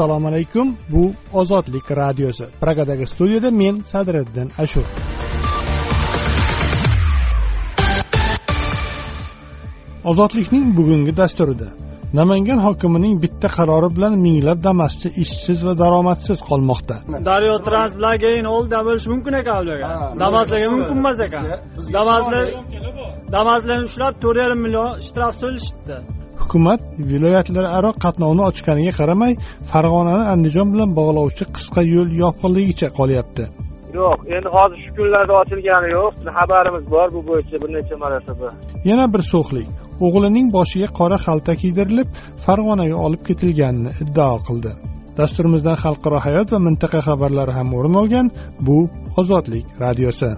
assalomu alaykum. Bu ozodlik radiosi. Pragadagi studiyada men sadriddin ashur. Ozodlikning bugungi dasturida namangan hokimining bitta qarori bilan minglab damaschi ishsiz va daromadsiz qolmoqda. Daryo trans bilan keyin oldida bo'lishi mumkin ekan ularga. Damaslarga mumkin emas ekan. Damaslar damaslarni ushlab to'rt yarim million shtraf so'lishibdi hukumat viloyatlararo qatnovni ochganiga qaramay farg'onani andijon bilan bog'lovchi qisqa yo'l yopiqligicha qolyapti. Yo'q endi hozir shu kunlarda ochilgani yo'q. Xabarimiz bor bu bo'yicha bir necha marotaba. Yana bir so'xlik. O'g'lining boshiga qora xalta kiydirilib farg'onaga olib ketilganini iddao qildi. Dasturimizdan xalqaro hayot va mintaqa xabarlari ham o'rin olgan bu ozodlik radiosi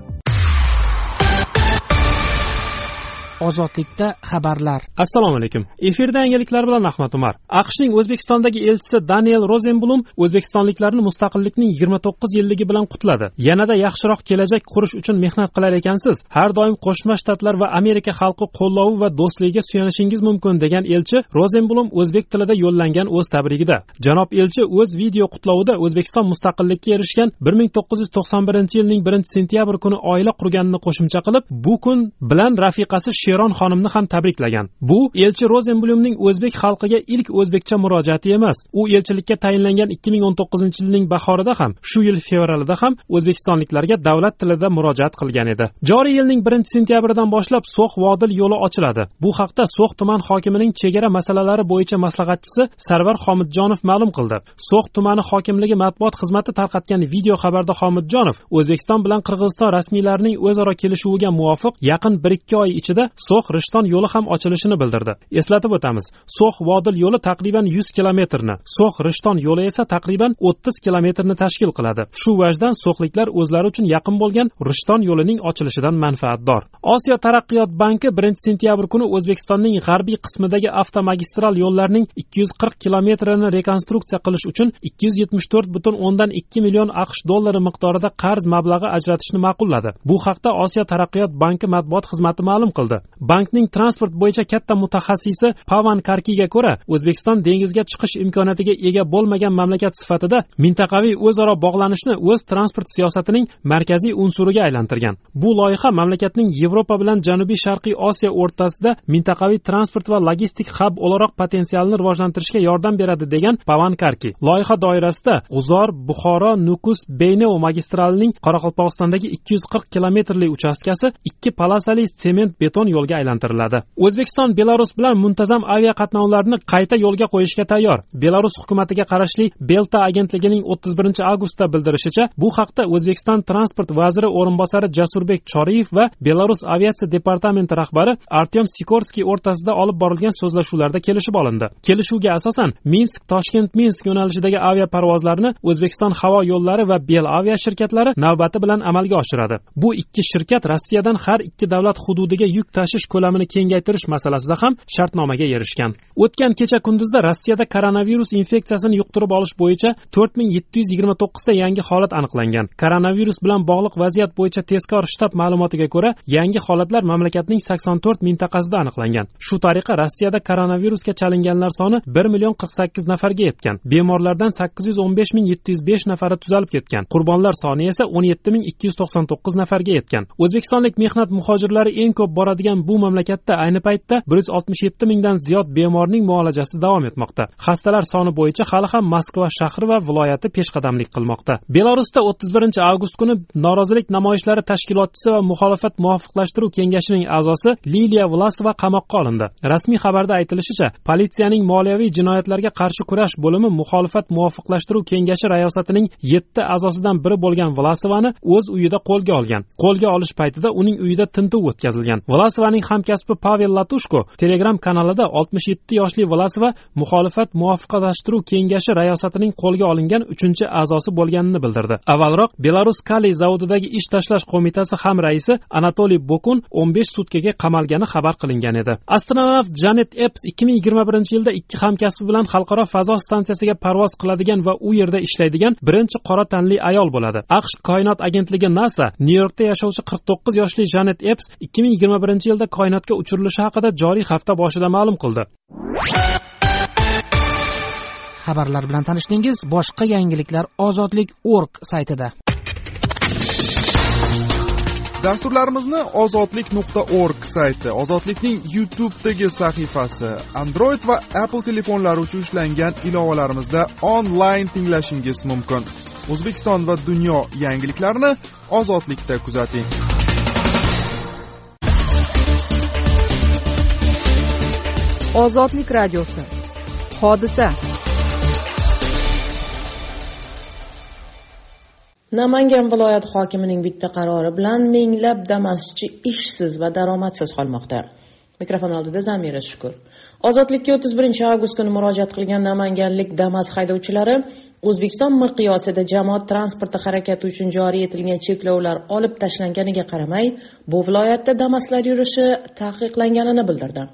ozodlikda xabarlar. Assalomu alaykum. Efirda yangiliklar bilan ahmad umar. Aqshning o'zbekistondagi elchisi daniel rozenblum o'zbekistonliklarni mustaqillikning yigirma to'qqiz yilligi bilan qutladi. Yanada yaxshiroq kelajak qurish uchun mehnat qilar ekansiz. Har doim qo'shma shtatlar va amerika xalqi qo'llovi va do'stligiga suyanishingiz mumkin degan elchi rozenblum o'zbek tilida yo'llangan o'z tabrigida. Janob elchi o'z video qutlovida o'zbekiston mustaqillikka erishgan bir ming to'qqiz yuz to'qson birinchi yilning birinchi sentyabr kuni oila qurganini qo'shimcha qilib bu kun bilan rafiqasi sheron xonimni ham tabriklagan. Bu elchi rozenblumning o'zbek xalqiga ilk o'zbekcha murojaati emas. U elchilikka tayinlangan ikki ming o'n to'qqizinchi yilning bahorida ham shu yil fevralida ham o'zbekistonliklarga davlat tilida murojaat qilgan edi. Joriy yilning birinchi sentyabridan boshlab so'x vodil yo'li ochiladi. Bu haqda so'x tuman hokimining chegara masalalari bo'yicha maslahatchisi sarvar xomidjonov ma'lum qildi. So'x tumani hokimligi matbuot xizmati tarqatgan video xabarda xomidjonov o'zbekiston bilan qirg'iziston rasmiylarining o'zaro kelishuviga muvofiq yaqin bir ikki oy ichida so'x rishton yo'li ham ochilishini bildirdi. Eslatib o'tamiz so'x vodil yo'li taqriban yuz kilometrni so'x rishton yo'li esa taqriban o'ttiz kilometrni tashkil qiladi. Shu vajdan so'xliklar o'zlari uchun yaqin bo'lgan rishton yo'lining ochilishidan manfaatdor. Osiyo taraqqiyot banki birinchi sentyabr kuni o'zbekistonning g'arbiy qismidagi avtomagistral yo'llarning ikki yuz qirq kilometrini rekonstruksiya qilish uchun ikki yuz yetmish to'rt butun o'ndan ikki million aqsh dollari miqdorida qarz mablag'i ajratishni ma'qulladi. Bu haqda osiyo taraqqiyot banki matbuot xizmati ma'lum qildi. Bankning transport bo'yicha katta mutaxassisi pavan karkiga ko'ra o'zbekiston dengizga chiqish imkoniyatiga ega bo'lmagan mamlakat sifatida mintaqaviy o'zaro bog'lanishni o'z transport siyosatining markaziy unsuriga aylantirgan. Bu loyiha mamlakatning yevropa bilan janubiy sharqiy osiyo o'rtasida mintaqaviy transport va logistik hab o'laroq potensialni rivojlantirishga yordam beradi degan pavan karki. Loyiha doirasida g'uzor buxoro nukus beyneo magistralining qoraqalpog'istondagi ikki yuz qirq kilometrli uchastkasi ikki polosali sement beton yo'lga aylantiriladi. O'zbekiston belarus bilan muntazam aviaqatnovlarni qayta yo'lga qo'yishga tayyor. Belarus hukumatiga qarashli belta agentligining o'ttiz birinchi avgustda bildirishicha bu haqda o'zbekiston transport vaziri o'rinbosari jasurbek choriyev va belarus aviatsiya departamenti rahbari artyom sikorskiy o'rtasida olib borilgan so'zlashuvlarda kelishib olindi. Kelishuvga asosan minsk toshkent minsk yo'nalishidagi avia parvozlarni o'zbekiston havo yo'llari va bel avia shirkatlari navbati bilan amalga oshiradi. Bu ikki shirkat rossiyadan har ikki davlat hududiga yuk tashish ko'lamini kengaytirish masalasida ham shartnomaga erishgan. O'tgan kecha kunduzda rossiyada koronavirus infeksiyasini yuqtirib olish bo'yicha to'rt ming yetti yuz yigirma to'qqizta yangi holat aniqlangan. Koronavirus bilan bog'liq vaziyat bo'yicha tezkor shtab ma'lumotiga ko'ra yangi holatlar mamlakatning sakson to'rt mintaqasida aniqlangan. Shu tariqa rossiyada koronavirusga chalinganlar soni bir million qirq sakkiz nafarga yetgan. Bemorlardan sakkiz yuz o'n besh ming yetti yuz besh nafari tuzalib ketgan. Qurbonlar soni esa o'n yetti ming ikki yuz to'qson to'qqiz nafarga yetgan. O'zbekistonlik mehnat muhojirlari eng ko'p boradigan bu mamlakatda ayni paytda bir yuz oltmish yetti mingdan ziyod bemorning muolajasi davom etmoqda. Xastalar soni bo'yicha hali ham moskva shahri va viloyati peshqadamlik qilmoqda. Belarusda o'ttiz birinchi avgust kuni norozilik namoyishlari tashkilotchisi va muxolifat muvofiqlashtiruv kengashining a'zosi liliya vlasova qamoqqa olindi. Rasmiy xabarda aytilishicha politsiyaning moliyaviy jinoyatlarga qarshi kurash bo'limi muxolifat muvofiqlashtiruv kengashi rayosatining yetti a'zosidan biri bo'lgan vlasovani o'z uyida qo'lga olgan. Qo'lga olish paytida uning uyida tintuv o'tkazilgan. Vlasovaning hamkasbi pavel latushko telegram kanalida oltmish yetti yoshli vlasova muxolifat muvofiqlashtiruv kengashi rayosatining qo'lga olingan uchinchi a'zosi bo'lganini bildirdi. Avvalroq belarus kali zavodidagi ish tashlash qo'mitasi ham raisi anatoliy bokun o'n besh sutkaga qamalgani xabar qilingan edi. Astronavt janet eps ikki ming yigirma birinchi yilda ikki hamkasbi bilan xalqaro fazo stansiyasiga parvoz qiladigan va u yerda ishlaydigan birinchi qora tanli ayol bo'ladi. Aqsh koinot agentligi nasa nyu yorkda yashovchi qirq to'qqiz yoshli janet eps ikki ming yigirma birinchi yilda koinotga uchirilishi haqida joriy hafta boshida ma'lum qildi. Xabarlar bilan tanishdingiz boshqa yangiliklar ozodlik org saytida. Dasturlarimizni ozodlik nuqta org sayti ozodlikning youtubedagi sahifasi android va apple telefonlari uchun ishlangan ilovalarimizda onlayn tinglashingiz mumkin. O'zbekiston va dunyo yangiliklarini ozodlikda kuzating ozodlik radiosi. Hodisa. Namangan viloyati hokimining bitta qarori bilan minglab damaschi ishsiz va daromadsiz qolmoqda. Mikrofon oldida zamira shukur. Ozodlikka o'ttiz birinchi avgust kuni murojaat qilgan namanganlik damas haydovchilari o'zbekiston miqyosida jamoat transporti harakati uchun joriy etilgan cheklovlar olib tashlanganiga qaramay bu viloyatda damaslar yurishi taqiqlanganini bildirdi.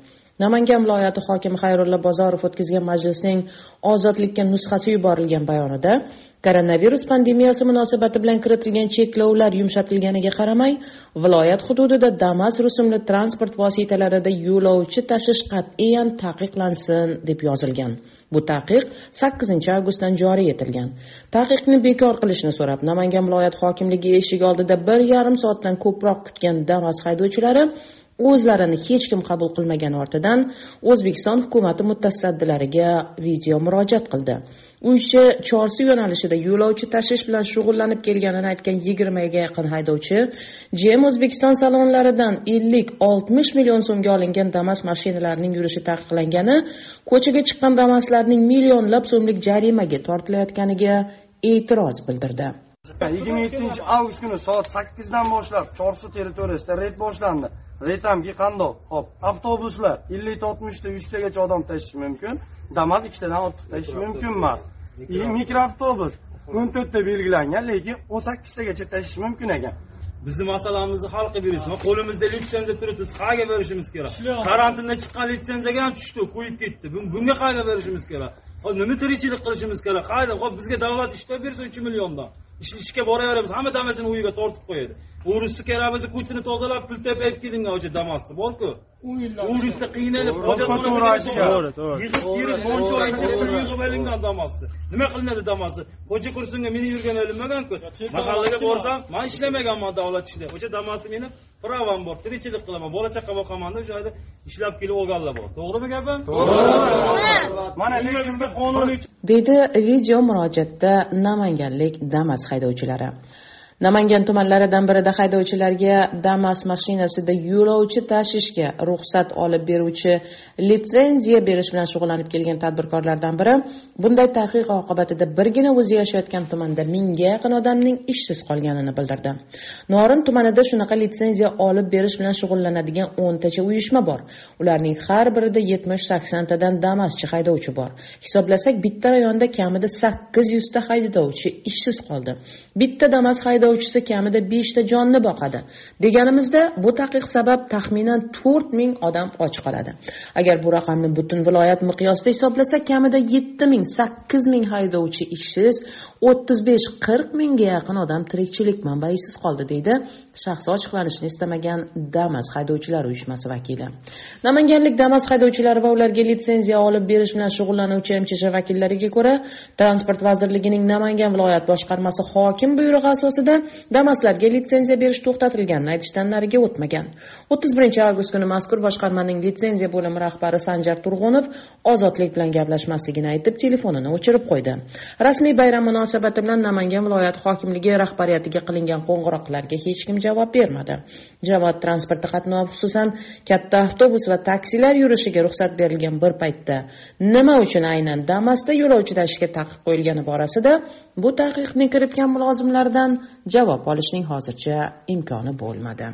Namangan viloyati hokimi xayrulla bozorov o'tkazgan majlisning ozodlikka nusxasi yuborilgan bayonida koronavirus pandemiyasi munosabati bilan kiritilgan cheklovlar yumshatilganiga qaramay viloyat hududida damas rusumli transport vositalarida yo'lovchi tashish qat'iyan taqiqlansin deb yozilgan. Bu taqiq sakkizinchi avgustdan joriy etilgan. Taqiqni bekor qilishni so'rab namangan viloyat hokimligi eshigi oldida bir yarim soatdan ko'proq kutgan damas haydovchilari o'zlarini hech kim qabul qilmagani ortidan o'zbekiston hukumati mutasaddilariga video murojaat qildi. U ishi chorsu yo'nalishida yo'lovchi tashish bilan shug'ullanib kelganini aytgan yigirmaga yaqin haydovchi jm o'zbekiston salonlaridan ellik oltmish million so'mga olingan damas mashinalarining yurishi taqiqlangani ko'chaga chiqqan damaslarning millionlab so'mlik jarimaga tortilayotganiga e'tiroz bildirdi. Yigirma yettinchi avgust kuni soat sakkizdan boshlab chorsu territoriyasida reyd boshlandi. Reytamki qandoq? Hop avtobuslar ellik oltmishta uchtagacha odam tashishi mumkin damas ikkitadan ortiq tashishi mumkin emas mikroavtobus. o'n to'rtta belgilangan lekin o'n sakkiztagacha tashishi mumkin ekan. Bizni masalamizni hal qilib berishsin qo'limizda litsenziya turibdi biz qayerga berishimiz kerak? Karantindan chiqqan litsenziyaga ham tushdi qo'yib ketdi. Bunga qayerga berishimiz kerak? Hozir nima tirikchilik qilishimiz kerak? Qayerda? Hop bizga davlat ishlab bersa uch milliondan. Ishga boraveramiz. Hamma damasini uyiga tortib qo'yadi o'risi kerak bo'lsa ko'chani tozalab pul tepib kelingan o'sha damassi borku o'risda qiynalib yig'ib olingan damassi nima qilinadi damassi ko'cha kursimga meni yurgan ilinmaganku mahallaga borsam man ishlamaganman davlat ishida o'sha damassi meni pravam bor tirikchilik qilaman. Bola chaqa boqamanda o'sha yerda ishlab kelib olganlar bor. To'g'rimi gapim? To'g'ri. Mana lekin qonuniy deydi video murojaatda namanganlik damas haydovchilari namangan tumanlaridan birida haydovchilarga damas mashinasida yo'lovchi tashishga ruxsat olib beruvchi litsenziya berish bilan shug'ullanib kelgan tadbirkorlardan biri. Bunday taqiq oqibatida birgina o'zi yashayotgan tumanda mingga yaqin odamning ishsiz qolganini bildirdi. Norin tumanida shunaqa litsenziya olib berish bilan shug'ullanadigan o'ntacha uyushma bor. Ularning har birida yetmish saksontadan damaschi haydovchi bor. Hisoblasak bitta rayonda kamida sakkiz yuzta haydovchi ishsiz qoldi. Bitta damas haydovchi haydovchisi kamida beshta jonni boqadi. Deganimizda bu taqiq sabab taxminan to'rt ming odam och qoladi. Agar bu raqamni butun viloyat miqyosida hisoblasak kamida yetti ming sakkiz ming haydovchi ishsiz o'ttiz besh qirq mingga yaqin odam tirikchilik manbaisiz qoldi deydi shaxsi ochiqlanishini istamagan damas haydovchilar uyushmasi vakili. Namanganlik damas haydovchilari va ularga litsenziya olib berish bilan shug'ullanuvchi mchj vakillariga ko'ra transport vazirligining namangan viloyat boshqarmasi hokim buyrug'i asosida damaslarga litsenziya berish to'xtatilganini aytishdan nariga o'tmagan. o'ttiz birinchi avgust kuni mazkur boshqarmaning litsenziya bo'limi rahbari sanjar turg'unov ozodlik bilan gaplashmasligini aytib telefonini o'chirib qo'ydi. Rasmiy bayram munosabati bilan namangan viloyati hokimligi rahbariyatiga qilingan qo'ng'iroqlarga hech kim javob bermadi. Jamoat transporti qatnovi xususan katta avtobus va taksilar yurishiga ruxsat berilgan bir paytda nima uchun aynan damasda yo'lovchi tashishga taqiq qo'yilgani borasida bu taqiqni kiritgan mulozimlardan javob olishning hozircha imkoni bo'lmadi.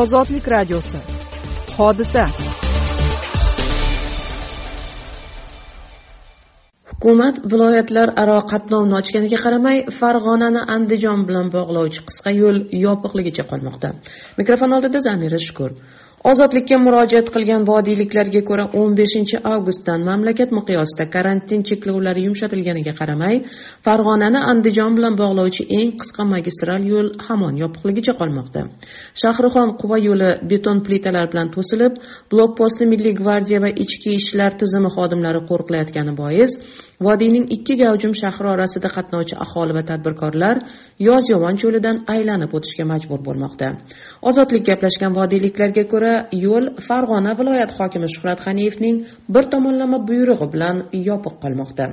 Ozodlik radiosi. Hodisa. Hukumat viloyatlar aro qatnovni ochganiga qaramay farg'onani andijon bilan bog'lovchi qisqa yo'l yopiqligicha qolmoqda. Mikrofon oldida zamira shukur ozodlikka murojaat qilgan vodiyliklarga ko'ra 15 avgustdan mamlakat miqyosida karantin cheklovlari yumshatilganiga qaramay farg'onani andijon bilan bog'lovchi eng qisqa magistral yo'l hamon yopiqligicha qolmoqda. Shahrixon quva yo'li beton plitalar bilan to'silib blokpostni milliy gvardiya va ichki ishlar tizimi xodimlari qo'riqlayotgani bois vodiyning ikki gavjum shahri orasida qatnovchi aholi va tadbirkorlar yoz yovon cho'lidan aylanib o'tishga majbur bo'lmoqda. Ozodlik gaplashgan vodiyliklarga ko'ra yo'l farg'ona viloyat hokimi shuhrat g'aniyevning bir tomonlama buyrug'i bilan yopiq qolmoqda.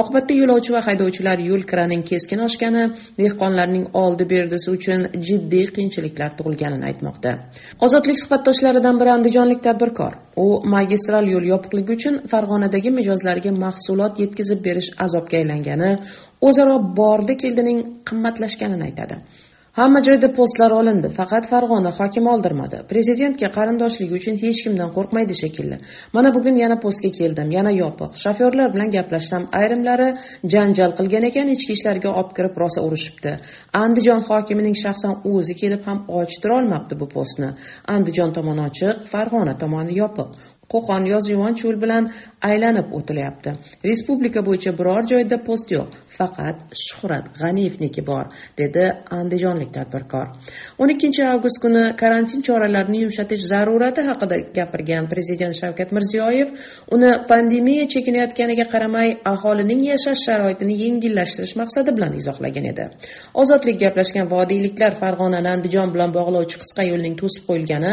Oqibatda yo'lovchi va haydovchilar yo'l kiraning keskin oshgani dehqonlarning oldi berdisi uchun jiddiy qiyinchiliklar tug'ilganini aytmoqda. Ozodlik suhbatdoshlaridan biri andijonlik tadbirkor. U magistral yo'l yopiqligi uchun farg'onadagi mijozlarga mahsulot yetkazib berish azobga aylangani o'zaro bordi keldining qimmatlashganini aytadi. Hamma joyda postlar olindi faqat farg'ona hokimi oldirmadi. Prezidentga qarindoshligi uchun hech kimdan qo'rqmaydi shekilli. Mana bugun yana postga keldim yana yopiq. Shofyorlar bilan gaplashsam ayrimlari janjal qilgan ekan ichki ishlarga olib kirib rosa urishibdi. Andijon hokimining shaxsan o'zi kelib ham ochtira olmabdi bu postni. Andijon tomoni ochiq farg'ona tomoni yopiq. Qo'qon yozyovon cho'l bilan aylanib o'tilyapti. Respublika bo'yicha biror joyda post yo'q faqat shuhrat g'aniyevniki bor dedi andijonlik tadbirkor. O'n ikkinchi avgust kuni karantin choralarini yumshatish zarurati haqida gapirgan prezident shavkat mirziyoyev uni pandemiya chekinayotganiga qaramay aholining yashash sharoitini yengillashtirish maqsadi bilan izohlagan edi. Ozodlik gaplashgan vodiyliklar farg'onani andijon bilan bog'lovchi qisqa yo'lning to'sib qo'yilgani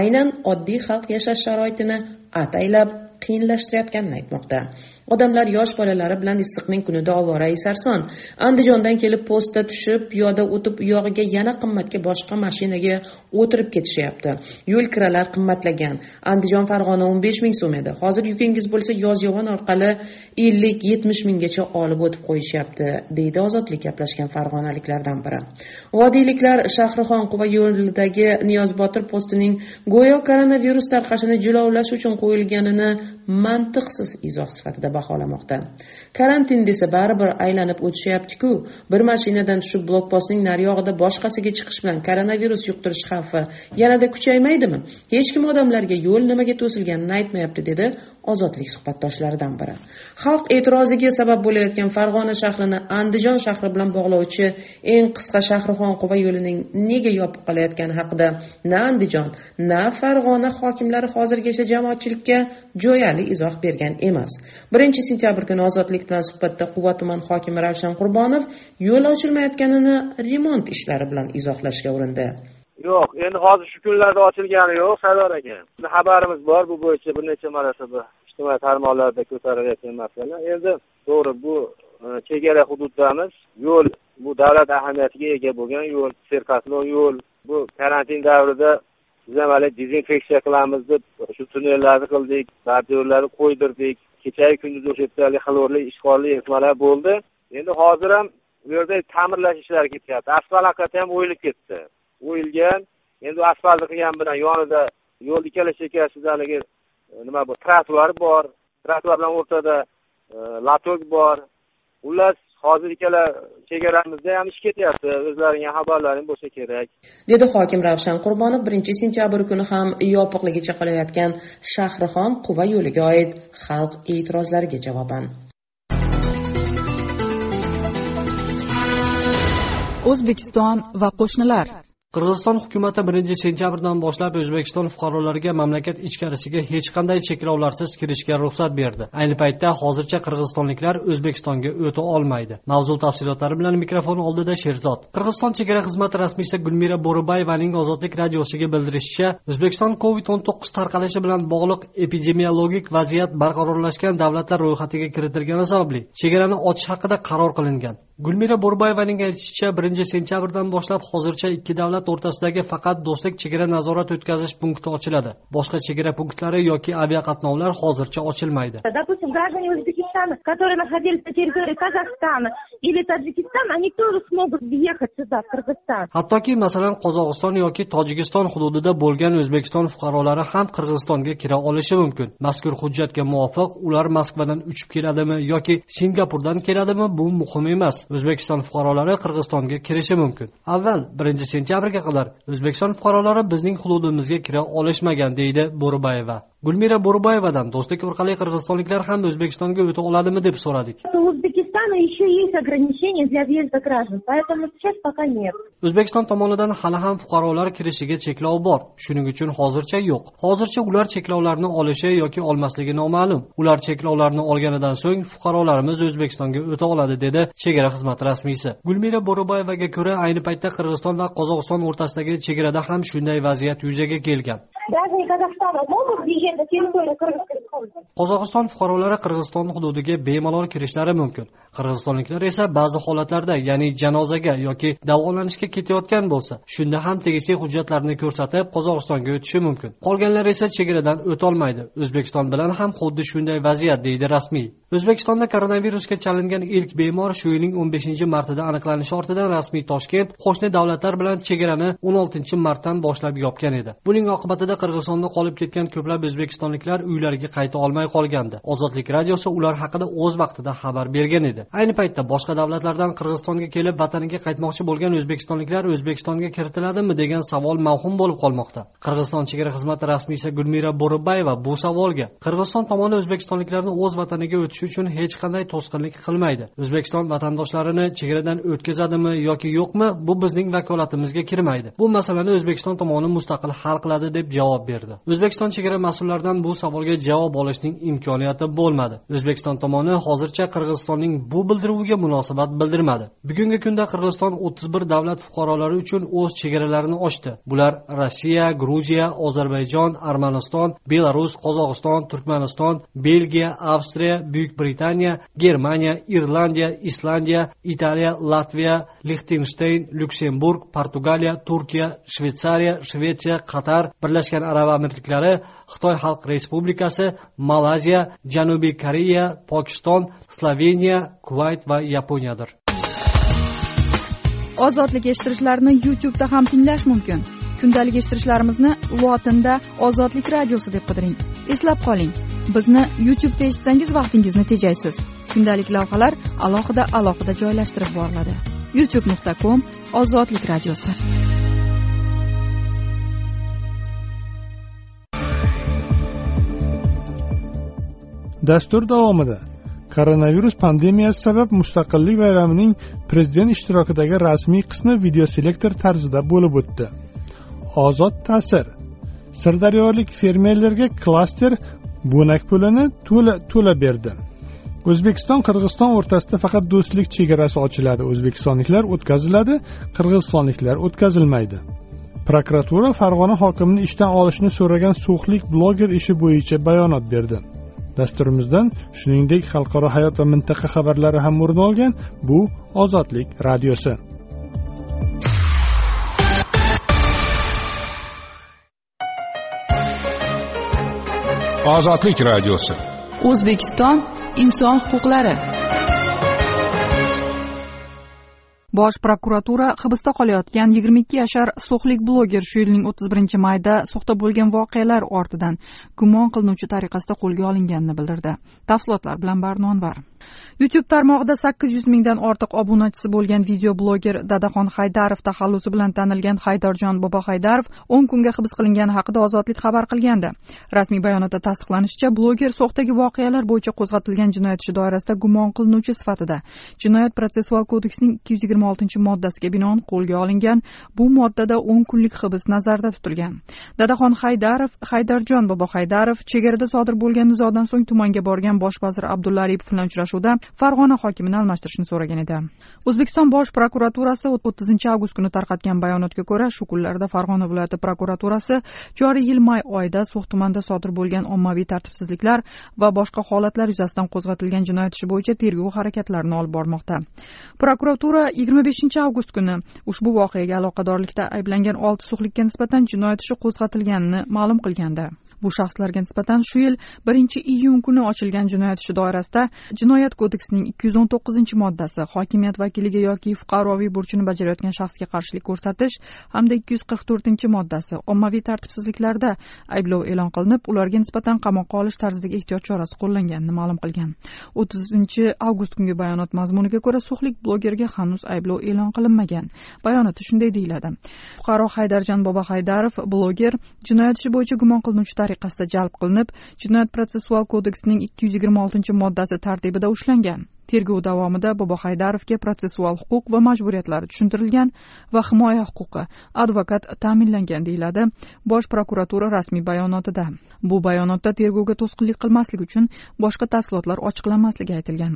aynan oddiy xalq yashash sharoitini ataylab qiyinlashtirayotganini aytmoqda. Odamlar yosh bolalari bilan issiqning kunida ovora sarson andijondan kelib postda tushib piyoda o'tib uyog'iga yana qimmatga boshqa mashinaga o'tirib ketishyapti. Yo'l kiralar qimmatlagan. Andijon farg'ona o'n besh ming so'm edi. Hozir yukingiz bo'lsa yozyovon orqali ellik yetmish minggacha olib o'tib qo'yishyapti deydi ozodlik gaplashgan farg'onaliklardan biri. Vodiyliklar shahrixon quva yo'lidagi niyozbotir postining go'yo koronavirus tarqashini jilovlash uchun qo'yilganini mantiqsiz izoh sifatida baholamoqda. Karantin desa baribir aylanib o'tishyaptiku. Bir mashinadan tushib blokpostning naryog'ida boshqasiga chiqish bilan koronavirus yuqtirish xavfi yanada kuchaymaydimi? Hech kim odamlarga yo'l nimaga to'silganini aytmayapti dedi ozodlik suhbatdoshlaridan biri. Xalq e'tiroziga sabab bo'layotgan farg'ona shahrini andijon shahri bilan bog'lovchi eng qisqa shahrixon quva yo'lining nega yopib qolayotgani haqida na andijon na farg'ona hokimlari hozirgacha jamoatchilikka jo'yali izoh bergan emas. Birinchi sentyabr kuni ozodlik bilan suhbatda quva tuman hokimi ravshan qurbonov yo'l ochilmayotganini remont ishlari bilan izohlashga urindi. Yo'q endi hozir shu kunlarda ochilgani yo'q sardor aka. Xabarimiz bor bu bo'yicha bir necha marotaba ijtimoiy tarmoqlarda ko'tarilayotgan masala. Endi to'g'ri bu e, chegara hududdamiz yo'l bu davlat ahamiyatiga ega bo'lgan yo'l serqatnov yo'l. Bu karantin davrida biz ham haligi dezinfeksiya qilamiz deb shu tunnellarni qildik bordyurlarni qo'ydirdik. Kechayu kunduz o'sha yerda haligi xlorli ishqorli eritmalar bo'ldi. Endi hozir ham bu yerda ta'mirlash ishlari ketyapti. Asfalt haqiqatdan ham o'yilib ketdi. O'yilgan endi asfaltni qilgan bilan yonida yo'l ikkala chekkasida haligi e, nima bu trotuar bor. Trotuar bilan o'rtada e, latok lotok bor. Xullas hozir ikkala chegaramizda ham ish ketyapti o'zlaringga xabarlaring bo'lsa kerak. Dedi hokim ravshan qurbonov birinchi sentyabr kuni ham yopiqligicha qolayotgan shahrixon quva yo'liga oid xalq e'tirozlariga javoban. O'zbekiston va qo'shnilar qirg'iziston hukumati birinchi sentyabrdan boshlab o'zbekiston fuqarolariga mamlakat ichkarisiga hech qanday cheklovlarsiz kirishga ruxsat berdi. Ayni paytda hozircha qirg'izistonliklar o'zbekistonga o'ta olmaydi. Mavzu tafsilotlari bilan mikrofon oldida sherzod. Qirg'iziston chegara xizmati rasmiysi gulmira bo'ribayevaning ozodlik radiosiga bildirishicha o'zbekiston covid o'n to'qqiz tarqalishi bilan bog'liq epidemiologik vaziyat barqarorlashgan davlatlar ro'yxatiga kiritilgani sababli chegarani ochish haqida qaror qilingan. Gulmira bo'rbayevaning aytishicha birinchi sentyabrdan boshlab hozircha ikki davlat davlat o'rtasidagi faqat do'stlik chegara nazorat o'tkazish punkti ochiladi. Boshqa chegara punktlari yoki aviaqatnovlar hozircha ochilmaydi. Допустим граждане узбекистана казахстана которые находились на территории казахстана или таджикистана они тоже смогут въехать сюда в кыргызстан. Hattoki masalan qozog'iston yoki tojikiston hududida bo'lgan o'zbekiston fuqarolari ham qirg'izistonga kira olishi mumkin. Mazkur hujjatga muvofiq ular moskvadan uchib keladimi yoki singapurdan keladimi bu muhim emas. O'zbekiston fuqarolari qirg'izistonga kirishi mumkin. Avval birinchi sentyabrga qadar o'zbekiston fuqarolari bizning hududimizga kira olishmagan deydi bo'ribayeva. Gulmira bo'riboyevadan do'stlik orqali qirg'izistonliklar ham o'zbekistonga o'ta oladimi deb so'radik. Узбекистана еще есть ограничения для въезда граждан поэтому сейчас пока нет. O'zbekiston tomonidan hali ham fuqarolar kirishiga cheklov bor. Shuning uchun hozircha yo'q. Hozircha ular cheklovlarni olishi yoki olmasligi noma'lum. Ular cheklovlarni olganidan so'ng fuqarolarimiz o'zbekistonga o'ta oladi dedi chegara xizmati rasmiysi. Gulmira bo'riboyevaga ko'ra ayni paytda qirg'iziston va qozog'iston o'rtasidagi chegarada ham shunday vaziyat yuzaga kelgan. Qozog'iston fuqarolari qirg'iziston hududiga bemalol kirishlari mumkin qirg'izistonliklar esa ba'zi holatlarda ya'ni janozaga yoki davolanishga ketayotgan bo'lsa shunda ham tegishli hujjatlarni ko'rsatib qozog'istonga o'tishi mumkin. Qolganlar esa chegaradan o'tolmaydi. O'zbekiston bilan ham xuddi shunday vaziyat deydi rasmiy. O'zbekistonda koronavirusga chalingan ilk bemor shu yilning o'n beshinchi martida aniqlanishi ortidan rasmiy toshkent qo'shni davlatlar bilan chegarani o'n oltinchi martdan boshlab yopgan edi. Buning oqibatida qirg'izistonda qolib ketgan ko'plab o'zbekistonliklar uylariga qayta olmay qolgandi. Ozodlik radiosi ular haqida o'z vaqtida xabar bergan edi. Ayni paytda boshqa davlatlardan qirg'izistonga kelib vataniga qaytmoqchi bo'lgan o'zbekistonliklar o'zbekistonga kiritiladimi degan savol mavhum bo'lib qolmoqda. Qirg'iziston chegara xizmati rasmiysi gulmira bo'ribayeva bu savolga qirg'iziston tomoni o'zbekistonliklarni o'z vataniga o'tishi uchun hech qanday to'sqinlik qilmaydi. O'zbekiston vatandoshlarini chegaradan o'tkazadimi yoki yo'qmi bu bizning vakolatimizga kirmaydi. Bu masalani o'zbekiston tomoni mustaqil hal qiladi deb javob berdi. O'zbekiston chegara mas'ullaridan bu savolga javob olishning imkoniyati bo'lmadi. O'zbekiston tomoni hozircha qirg'izistonning bu bildiruviga munosabat bildirmadi. Bugungi kunda qirg'iziston o'ttiz bir davlat fuqarolari uchun o'z chegaralarini ochdi. Bular rossiya gruziya ozarbayjon armaniston belarus qozog'iston turkmaniston belgiya avstriya buyuk britaniya germaniya irlandiya islandiya italiya latviya lixtensteyn lyuksemburg portugaliya turkiya shvetsariya shvetsiya qatar birlashgan arab amirliklari xitoy xalq respublikasi malayziya janubiy koreya pokiston sloveniya kuvayt va yaponiyadir. Ozodlik eshittirichlarini youtube'da ham tinglash mumkin. Kundalik eshittirishlarimizni lotinda ozodlik radiosi deb qidiring. Eslab qoling. Bizni youtube'da eshitsangiz vaqtingizni tejaysiz. Kundalik lavhalar alohida alohida joylashtirib boriladi. Youtube nuqta com ozodlik radiosi. Dastur davomida koronavirus pandemiyasi sabab mustaqillik bayramining prezident ishtirokidagi rasmiy qismi videoselektor tarzida bo'lib o'tdi. Ozod ta'sir. Sirdaryolik fermerlarga klaster bo'nak pulini to'la to'la berdi. O'zbekiston qirg'iziston o'rtasida faqat do'stlik chegarasi ochiladi. O'zbekistonliklar o'tkaziladi qirg'izistonliklar o'tkazilmaydi. Prokuratura farg'ona hokimini ishdan olishni so'ragan so'xlik bloger ishi bo'yicha bayonot berdi. Dasturimizdan shuningdek xalqaro hayot va mintaqa xabarlari ham o'rin olgan bu ozodlik radiosi. Ozodlik radiosi. O'zbekiston inson huquqlari bosh prokuratura hibsda qolayotgan yigirma ikki yashar so'xlik bloger shu yilning o'ttiz birinchi mayda so'xda bo'lgan voqealar ortidan gumon qilinuvchi tariqasida qo'lga olinganini bildirdi. Tafsilotlar bilan barnonvar youtube tarmog'ida sakkiz yuz mingdan ortiq obunachisi bo'lgan video bloger dadaxon haydarov taxallusi bilan tanilgan haydarjon bobo haydarov o'n kunga hibs qilingani haqida ozodlik xabar qilgandi. Rasmiy bayonotda tasdiqlanishicha bloger so'xdagi voqealar bo'yicha qo'zg'atilgan jinoyat ishi doirasida gumon qilinuvchi sifatida jinoyat protsessual kodeksining ikki yuz yigirma oltinchi moddasiga binoan qo'lga olingan bu moddada o'n kunlik hibs nazarda tutilgan. Dadaxon haydarov haydarjon bobo haydarov chegarada sodir bo'lgan nizodan so'ng tumanga borgan bosh vazir abdulla aripov bilan uchrashuvda farg'ona hokimini almashtirishni so'ragan edi. O'zbekiston bosh prokuraturasi o'ttizinchi avgust kuni tarqatgan bayonotga ko'ra shu kunlarda farg'ona viloyati prokuraturasi joriy yil may oyida so'x tumanida sodir bo'lgan ommaviy tartibsizliklar va boshqa holatlar yuzasidan qo'zg'atilgan jinoyat ishi bo'yicha tergov harakatlarini olib bormoqda. Prokuratura yigirma beshinchi avgust kuni ushbu voqeaga aloqadorlikda ayblangan olti suxlikka nisbatan jinoyat ishi qo'zg'atilganini ma'lum qilgandi. Bu shaxslarga nisbatan shu yil birinchi iyun kuni ochilgan jinoyat ishi doirasida jinoyat kodeksining ikki yuz o'n to'qqizinchi moddasi hokimiyat vakiliga yoki fuqaroviy burchini bajarayotgan shaxsga qarshilik ko'rsatish hamda ikki yuz qirq to'rtinchi moddasi ommaviy tartibsizliklarda ayblov e'lon qilinib ularga nisbatan qamoqqa olish tarzidagi ehtiyot chorasi qo'llanganini ma'lum qilgan. O'ttizinchi avgust kungi bayonot mazmuniga ko'ra suxlik blogerga hanuz ayblov e'lon qilinmagan. Bayonotda shunday deyiladi. Fuqaro haydarjon bobohaydarov bloger jinoyat ishi bo'yicha gumon qilinuvchi tariqasida jalb qilinib jinoyat protsessual kodeksining ikki yuz yigirma oltinchi moddasi tartibida ushlangan. Tergov davomida bobohaydarovga protsessual huquq va majburiyatlari tushuntirilgan va himoya huquqi advokat ta'minlangan deyiladi bosh prokuratura rasmiy bayonotida. Bu bayonotda tergovga to'sqinlik qilmaslik uchun boshqa tafsilotlar ochiqlanmasligi aytilgan.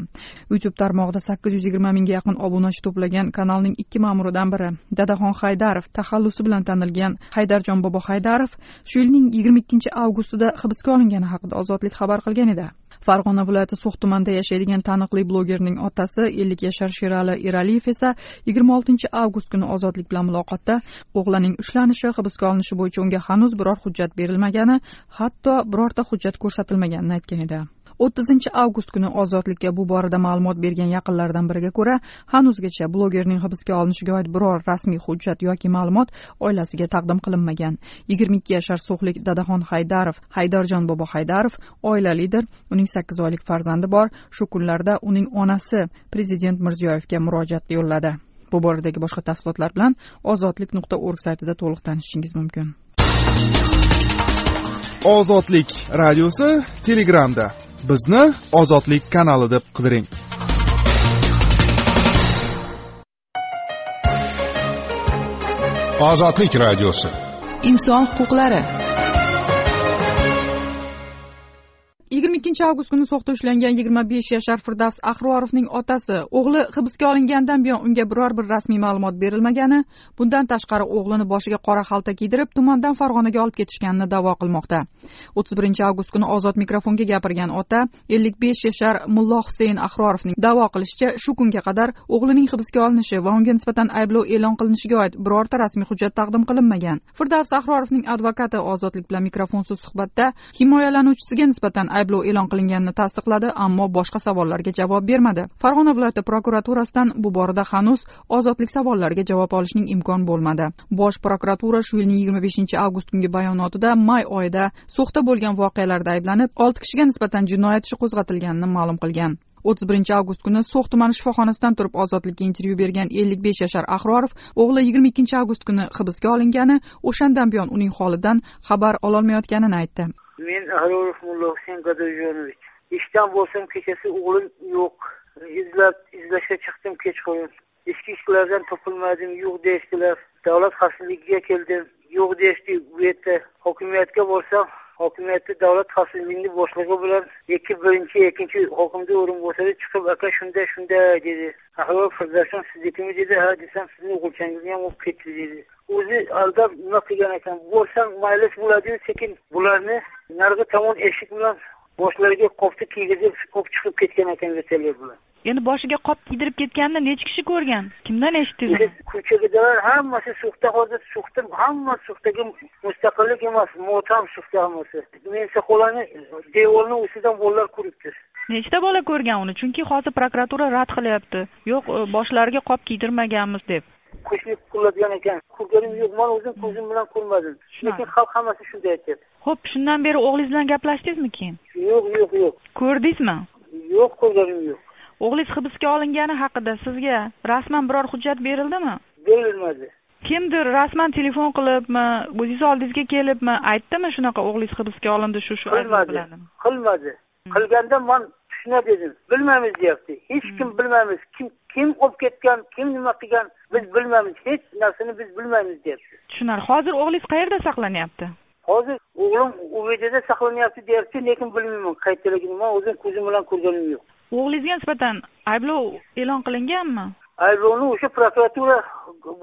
Youtube tarmog'ida sakkiz yuz yigirma mingga yaqin obunachi to'plagan kanalning ikki ma'muridan biri dadaxon haydarov taxallusi bilan tanilgan haydarjon bobohaydarov shu yilning yigirma ikkinchi avgustida hibsga olingani haqida ozodlik xabar qilgan edi. Farg'ona viloyati so'x tumanida yashaydigan taniqli blogerning otasi ellik yashar sherali eraliyev esa yigirma oltinchi avgust kuni ozodlik bilan muloqotda. O'g'lining ushlanishi hibsga olinishi bo'yicha unga hanuz biror hujjat berilmagani hatto birorta hujjat ko'rsatilmaganini aytgan edi. O'ttizinchi avgust kuni ozodlikka bu borada ma'lumot bergan yaqinlaridan biriga ko'ra hanuzgacha blogerning hibsga olinishiga oid biror rasmiy hujjat yoki ma'lumot oilasiga taqdim qilinmagan. Yigirma ikki yashar so'xlik dadaxon haydarov haydarjon bobo haydarov oilalidir uning sakkiz oylik farzandi bor. Shu kunlarda uning onasi prezident mirziyoyevga murojaat yo'lladi. Bu boradagi boshqa tafsilotlar bilan ozodlik nuqta org saytida to'liq tanishishingiz mumkin. Ozodlik radiosi telegramda. Bizni ozodlik kanali deb qidiring. Ozodlik radiosi. Inson huquqlari yigirma ikkinchi avgust kuni so'xda ushlangan yigirma besh yashar firdavs ahrorovning otasi. O'g'li hibsga olingandan buyon unga biror bir rasmiy ma'lumot berilmagani bundan tashqari o'g'lini boshiga qora xalta kiydirib tumandan farg'onaga olib ketishganini da'vo qilmoqda. O'ttiz birinchi avgust kuni ozod mikrofonga gapirgan ota ellik besh yashar mullo husayn ahrorovning da'vo qilishicha shu kunga qadar o'g'lining hibsga olinishi va unga nisbatan ayblov e'lon qilinishiga oid birorta rasmiy hujjat taqdim qilinmagan. Firdavs ahrorovning advokati ozodlik bilan mikrofonsiz suhbatda himoyalanuvchisiga nisbatan ayblov e'lon qilinganini tasdiqladi ammo boshqa savollarga javob bermadi. Farg'ona viloyati prokuraturasidan bu borada hanuz ozodlik savollariga javob olishning imkon bo'lmadi. Bosh prokuratura shu yilning yigirma beshinchi avgust kungi bayonotida may oyida so'xda bo'lgan voqealarda ayblanib olti kishiga nisbatan jinoyat ishi qo'zg'atilganini ma'lum qilgan. o'ttiz birinchi avgust kuni so'x tumani shifoxonasidan turib ozodlikka intervyu bergan ellik besh yashar ahrorov o'g'li yigirma ikkinchi avgust kuni hibsga olingani o'shandan buyon uning holidan xabar ololmayotganini aytdi. Men ahrorov mulla husayn ishdan bo'lsam kechasi o'g'lim yo'q. Izlab izlashga chiqdim kechqurun. Ichki ishlardan topilmadim yo'q deyishdilar. Davlat xavfsizligiga keldim. Yo'q deyishdi bu yerda. Hokimiyatga borsam hokimiyatda davlat xavfsizligini boshlig'i bilan ikki birinchi ikkinchi hokimni o'rinbosari chiqib aka shunday shunday dedi. Ahror firdavson siznikimi dedi. Ha desam sizni o'g'ilchangizni ham olib ketdi dedi. O'zi aldab nima qilgan ekan? Bo'lsam maylis bo'ladiyu sekin bularni narigi tomon eshik bilan boshlariga qopni kiygizib olib chiqib ketgan ekan vertolyot bilan endi boshiga qop kiydirib ketganini nechi kishi ko'rgan? Kimdan eshitdingiz ko'chadagilar hammasi sug'da hozir sug'da hamma sug'dagi mustaqillik emas motam sug'da hammasi. Men soqolani devorni ustidan bolalar ko'ribdi. Nechta bola ko'rgan uni? Chunki hozir prokuratura rad qilyapti. Yo'q boshlariga qop kiydirmaganmiz deb qo'shniq qiladigan ekan. Ko'rganim yo'q man o'zim ko'zim bilan ko'rmadim. Lekin xalq hammasi shunday aytyapti. Ho'p shundan beri o'g'lingiz bilan gaplashdingizmi keyin? Yo'q yo'q yo'q. Ko'rdingizmi? Yo'q ko'rganim yo'q. O'g'lingiz hibsga olingani haqida sizga rasman biror hujjat berildimi? Berilmadi. Kimdir rasman telefon qilibmi o'zingiz oldingizga kelibmi aytdimi shunaqa o'g'lingiz hibsga olindi shu shu qilmadi. qilmadi. Qilganda man shuna dedim bilmaymiz deyapti. Hech kim bilmaymiz kim kim olib ketgan kim nima qilgan biz bilmaymiz hech narsani biz bilmaymiz deyapti. Tushunarli. Hozir o'g'lingiz qayerda saqlanyapti? Hozir o'g'lim uvdda saqlanyapti deyapti lekin bilmayman qayerdaligini man o'zim ko'zim bilan ko'rganim yo'q. O'g'lingizga nisbatan ayblov e'lon qilinganmi? Ayblovni o'sha prokuratura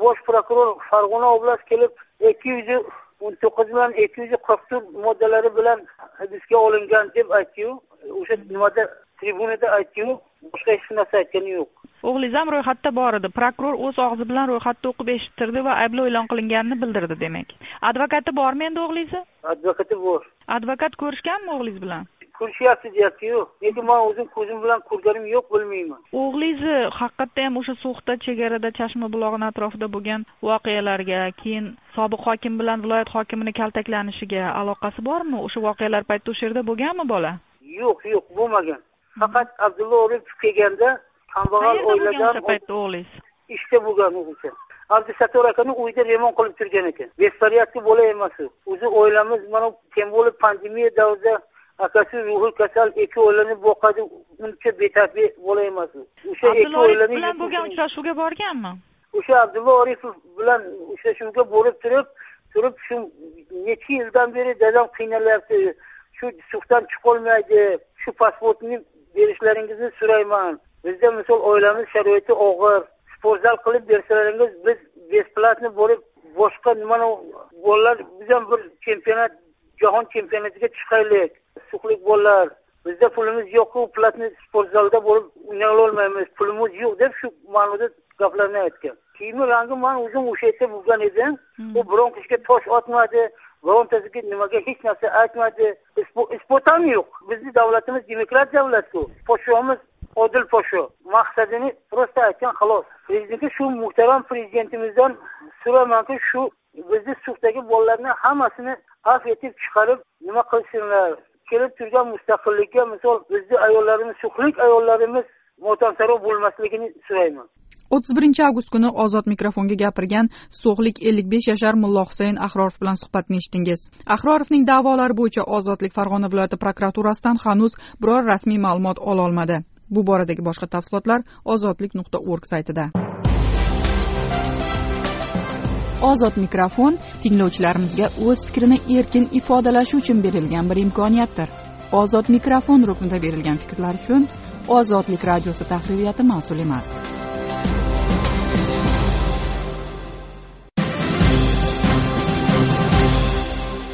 bosh prokuror farg'ona oblast kelib ikki yuz o'n to'qqiz bilan ikki yuz qirq to'rt moddalari bilan hibsga olingan deb aytdiyu o'sha nimada tribunada aytdiyu boshqa hech narsa aytgani yo'q. O'g'lingiz ham ro'yxatda bor edi. Prokuror o'z og'zi bilan ro'yxatni o'qib eshittirdi va ayblov e'lon qilinganini bildirdi demak. Advokati bormi endi o'g'lingizni advokati bor. Advokat ko'rishganmi o'g'lingiz bilan? Ko'rishyapti deyaptiyu lekin man o'zim ko'zim bilan ko'rganim yo'q bilmayman. O'g'lingizni haqiqatda ham o'sha so'xda chegarada chashma bulog'ini atrofida bo'lgan voqealarga keyin sobiq hokim bilan viloyat hokimini kaltaklanishiga aloqasi bormi? O'sha voqealar paytida o'sha yerda bo'lganmi bola? Yo'q yo'q bo'lmagan faqat abdulla oripov kelganda kambag'al oiladan o'sha paytda o'g'lingiz ishda bo'lgan o'zicha abdusattor akani uyida remont qilib turgan ekan. Bespорядка bola emas u. O'zi oilamiz mana tем более pandemiya davrida akasi ruhiy kasal ikki oilani boqadi uncha betabi bola emas u. O'sha ikki oilani bilan bo'lgan uchrashuvga borganmi? O'sha abdulla oripov bilan uchrashuvga borib turib turib shu necha yildan beri dadam qiynalyapti. Shu suhdan chiqolmaydi. Shu pasportni berishlaringizni so'rayman bizda misol oilamiz sharoiti og'ir. Sportzal qilib bersalaringiz biz бесплатно borib boshqa nimani bolalar biz ham bir chempionat jahon chempionatiga chiqaylik. Suqlik bolalar bizda pulimiz yo'qku platniy sportzalda bo'lib o'ynay olmaymiz pulimiz yo'q deb shu ma'noda gaplarni aytgan. Kiyimi rangi man o'zim o'sha yerda bo'lgan edim u biron kishiga tosh otmadi birontasiga nimaga hech narsa aytmadi? Isbot ham yo'q. Bizni davlatimiz demokrat davlatku podshomiz odil podsho maqsadini просто aytgan xolos prezidentga shu muhtaram prezidentimizdan so'raymanki shu bizni suvdagi bolalarni hammasini afv etib chiqarib nima qilsinlar? Kelib turgan mustaqillikka misol bizni ayollarimiz suxlik ayollarimiz motamsaro bo'lmasligini so'rayman. O'ttiz birinchi avgust kuni ozod mikrofonga gapirgan so'xlik ellik besh yashar mullo husayn ahrorov bilan suhbatni eshitdingiz. Ahrorovning da'volari bo'yicha ozodlik farg'ona viloyati prokuraturasidan hanuz biror rasmiy ma'lumot ololmadi bu boradagi boshqa tafsilotlar ozodlik nuqta org saytida. Ozod mikrofon tinglovchilarimizga o'z fikrini erkin ifodalashi uchun berilgan bir imkoniyatdir. Ozod mikrofon ruknida berilgan fikrlar uchun ozodlik radiosi tahririyati mas'ul emas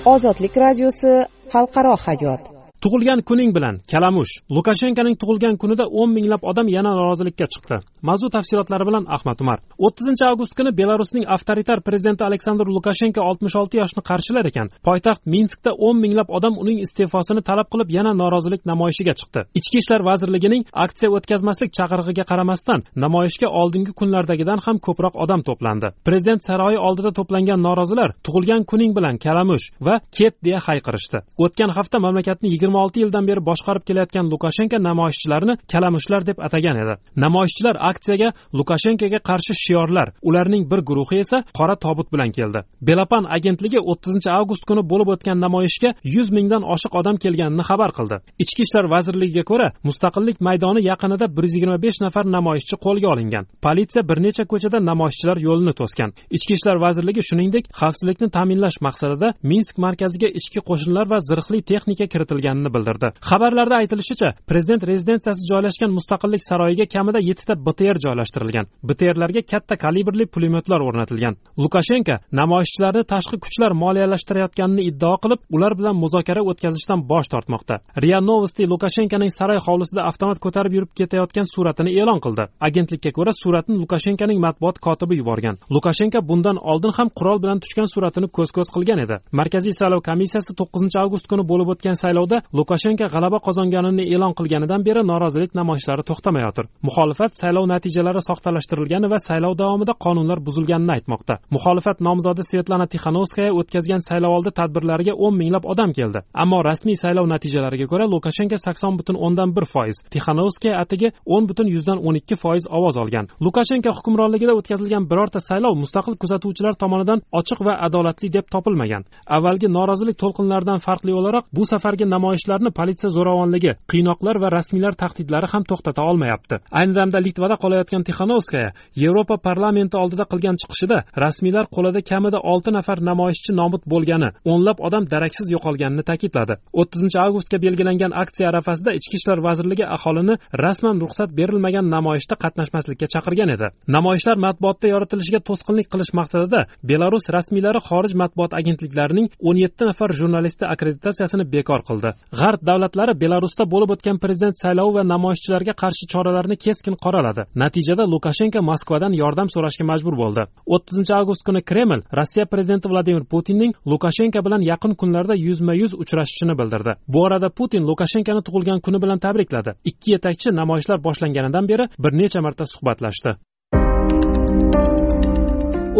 ozodlik radiosi xalqaro hayot. Tug'ilgan kuning bilan kalamush. Lukashenkoning tug'ilgan kunida o'n minglab odam yana norozilikka chiqdi. Mavzu tafsilotlari bilan ahmad umar. O'ttizinchi avgust kuni belarusning avtoritar prezidenti aleksandr lukashenko oltmish olti yoshni qarshilar ekan. Poytaxt minskda o'n minglab odam uning iste'fosini talab qilib yana norozilik namoyishiga chiqdi. Ichki ishlar vazirligining aksiya o'tkazmaslik chaqirig'iga qaramasdan namoyishga oldingi kunlardagidan ham ko'proq odam to'plandi. Prezident saroyi oldida to'plangan norozilar tug'ilgan kuning bilan kalamush va ket deya hayqirishdi. O'tgan hafta mamlakatni yigirma olti yildan beri boshqarib kelayotgan lukashenko namoyishchilarni kalamushlar deb atagan edi. Namoyishchilar aksiyaga lukashenkoga qarshi shiorlar ularning bir guruhi esa qora tobut bilan keldi. Belapan agentligi o'ttizinchi avgust kuni bo'lib o'tgan namoyishga yuz mingdan oshiq odam kelganini xabar qildi. Ichki ishlar vazirligiga ko'ra mustaqillik maydoni yaqinida bir yuz yigirma besh nafar namoyishchi qo'lga olingan. Politsiya bir necha ko'chada namoyishchilar yo'lini to'sgan. Ichki ishlar vazirligi shuningdek xavfsizlikni ta'minlash maqsadida minsk markaziga ichki qo'shinlar va zirhli texnika kiritilganini bildirdi. Xabarlarda aytilishicha prezident rezidensiyasi joylashgan mustaqillik saroyiga kamida yettita btr joylashtirilgan. Btrlarga katta kalibrli pulemyotlar o'rnatilgan. Lukashenko namoyishchilarni tashqi kuchlar moliyalashtirayotganini iddao qilib ular bilan muzokara o'tkazishdan bosh tortmoqda. Ria novosti lukashenkoning saroy hovlisida avtomat ko'tarib yurib ketayotgan suratini e'lon qildi. Agentlikka ko'ra suratni lukashenkoning matbuot kotibi yuborgan. Lukashenko bundan oldin ham qurol bilan tushgan suratini ko'z ko'z qilgan edi. Markaziy saylov komissiyasi to'qqizinchi avgust kuni bo'lib o'tgan saylovda lukashenko g'alaba qozonganini e'lon qilganidan beri norozilik namoyishlari to'xtamayotir. Muxolifat saylov natijalari soxtalashtirilgani va saylov davomida qonunlar buzilganini aytmoqda. Muxolifat nomzodi svetlana tixanovskaya o'tkazgan saylovoldi tadbirlariga o'n minglab odam keldi. Ammo rasmiy saylov natijalariga ko'ra lukashenko sakson butun o'ndan bir foiz tixanovskaya atigi o'n butun yuzdan o'n ikki foiz ovoz olgan. Lukashenko hukmronligida o'tkazilgan birorta saylov mustaqil kuzatuvchilar tomonidan ochiq va adolatli deb topilmagan. Avvalgi norozilik to'lqinlaridan farqli o'laroq bu safargi namoyish namoyishlarni politsiya zo'ravonligi qiynoqlar va rasmiylar tahdidlari ham to'xtata olmayapti. Ayni damda litvada qolayotgan tixanovskaya yevropa parlamenti oldida qilgan chiqishida rasmiylar qo'lida kamida olti nafar namoyishchi nobud bo'lgani o'nlab odam daraksiz yo'qolganini ta'kidladi. o'ttizinchi avgustga belgilangan aksiya arafasida ichki ishlar vazirligi aholini rasman ruxsat berilmagan namoyishda qatnashmaslikka chaqirgan edi. Namoyishlar matbuotda yoritilishiga to'sqinlik qilish maqsadida belarus rasmiylari xorij matbuot agentliklarining o'n yetti nafar jurnalisti akkreditatsiyasini bekor qildi. G'arb davlatlari belarusda bo'lib o'tgan prezident saylovi va namoyishchilarga qarshi choralarni keskin qoraladi. Natijada lukashenko moskvadan yordam so'rashga majbur bo'ldi. o'ttizinchi avgust kuni kreml rossiya prezidenti vladimir putinning lukashenko bilan yaqin kunlarda yuzma yuz uchrashishini bildirdi. Bu orada putin lukashenkoni tug'ilgan kuni bilan tabrikladi. Ikki yetakchi namoyishlar boshlanganidan beri bir necha marta suhbatlashdi.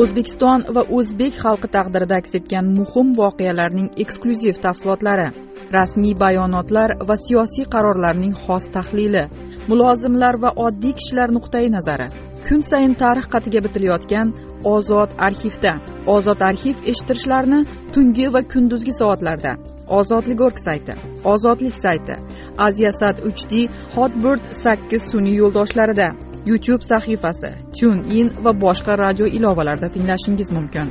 O'zbekiston va o'zbek xalqi taqdirida aks etgan muhim voqealarning eksklyuziv tafsilotlari. Rasmiy bayonotlar va siyosiy qarorlarning xos tahlili mulozimlar va oddiy kishilar nuqtai nazari kun sayin tarix qatiga bitilayotgan ozod arxivda. Ozod arxiv eshittirishlarni tungi va kunduzgi soatlarda ozodlik org sayti ozodlik sayti aziasat uch d hotbird sakkiz sun'iy yo'ldoshlarida youtube sahifasi tune in va boshqa radio ilovalarda tinglashingiz mumkin.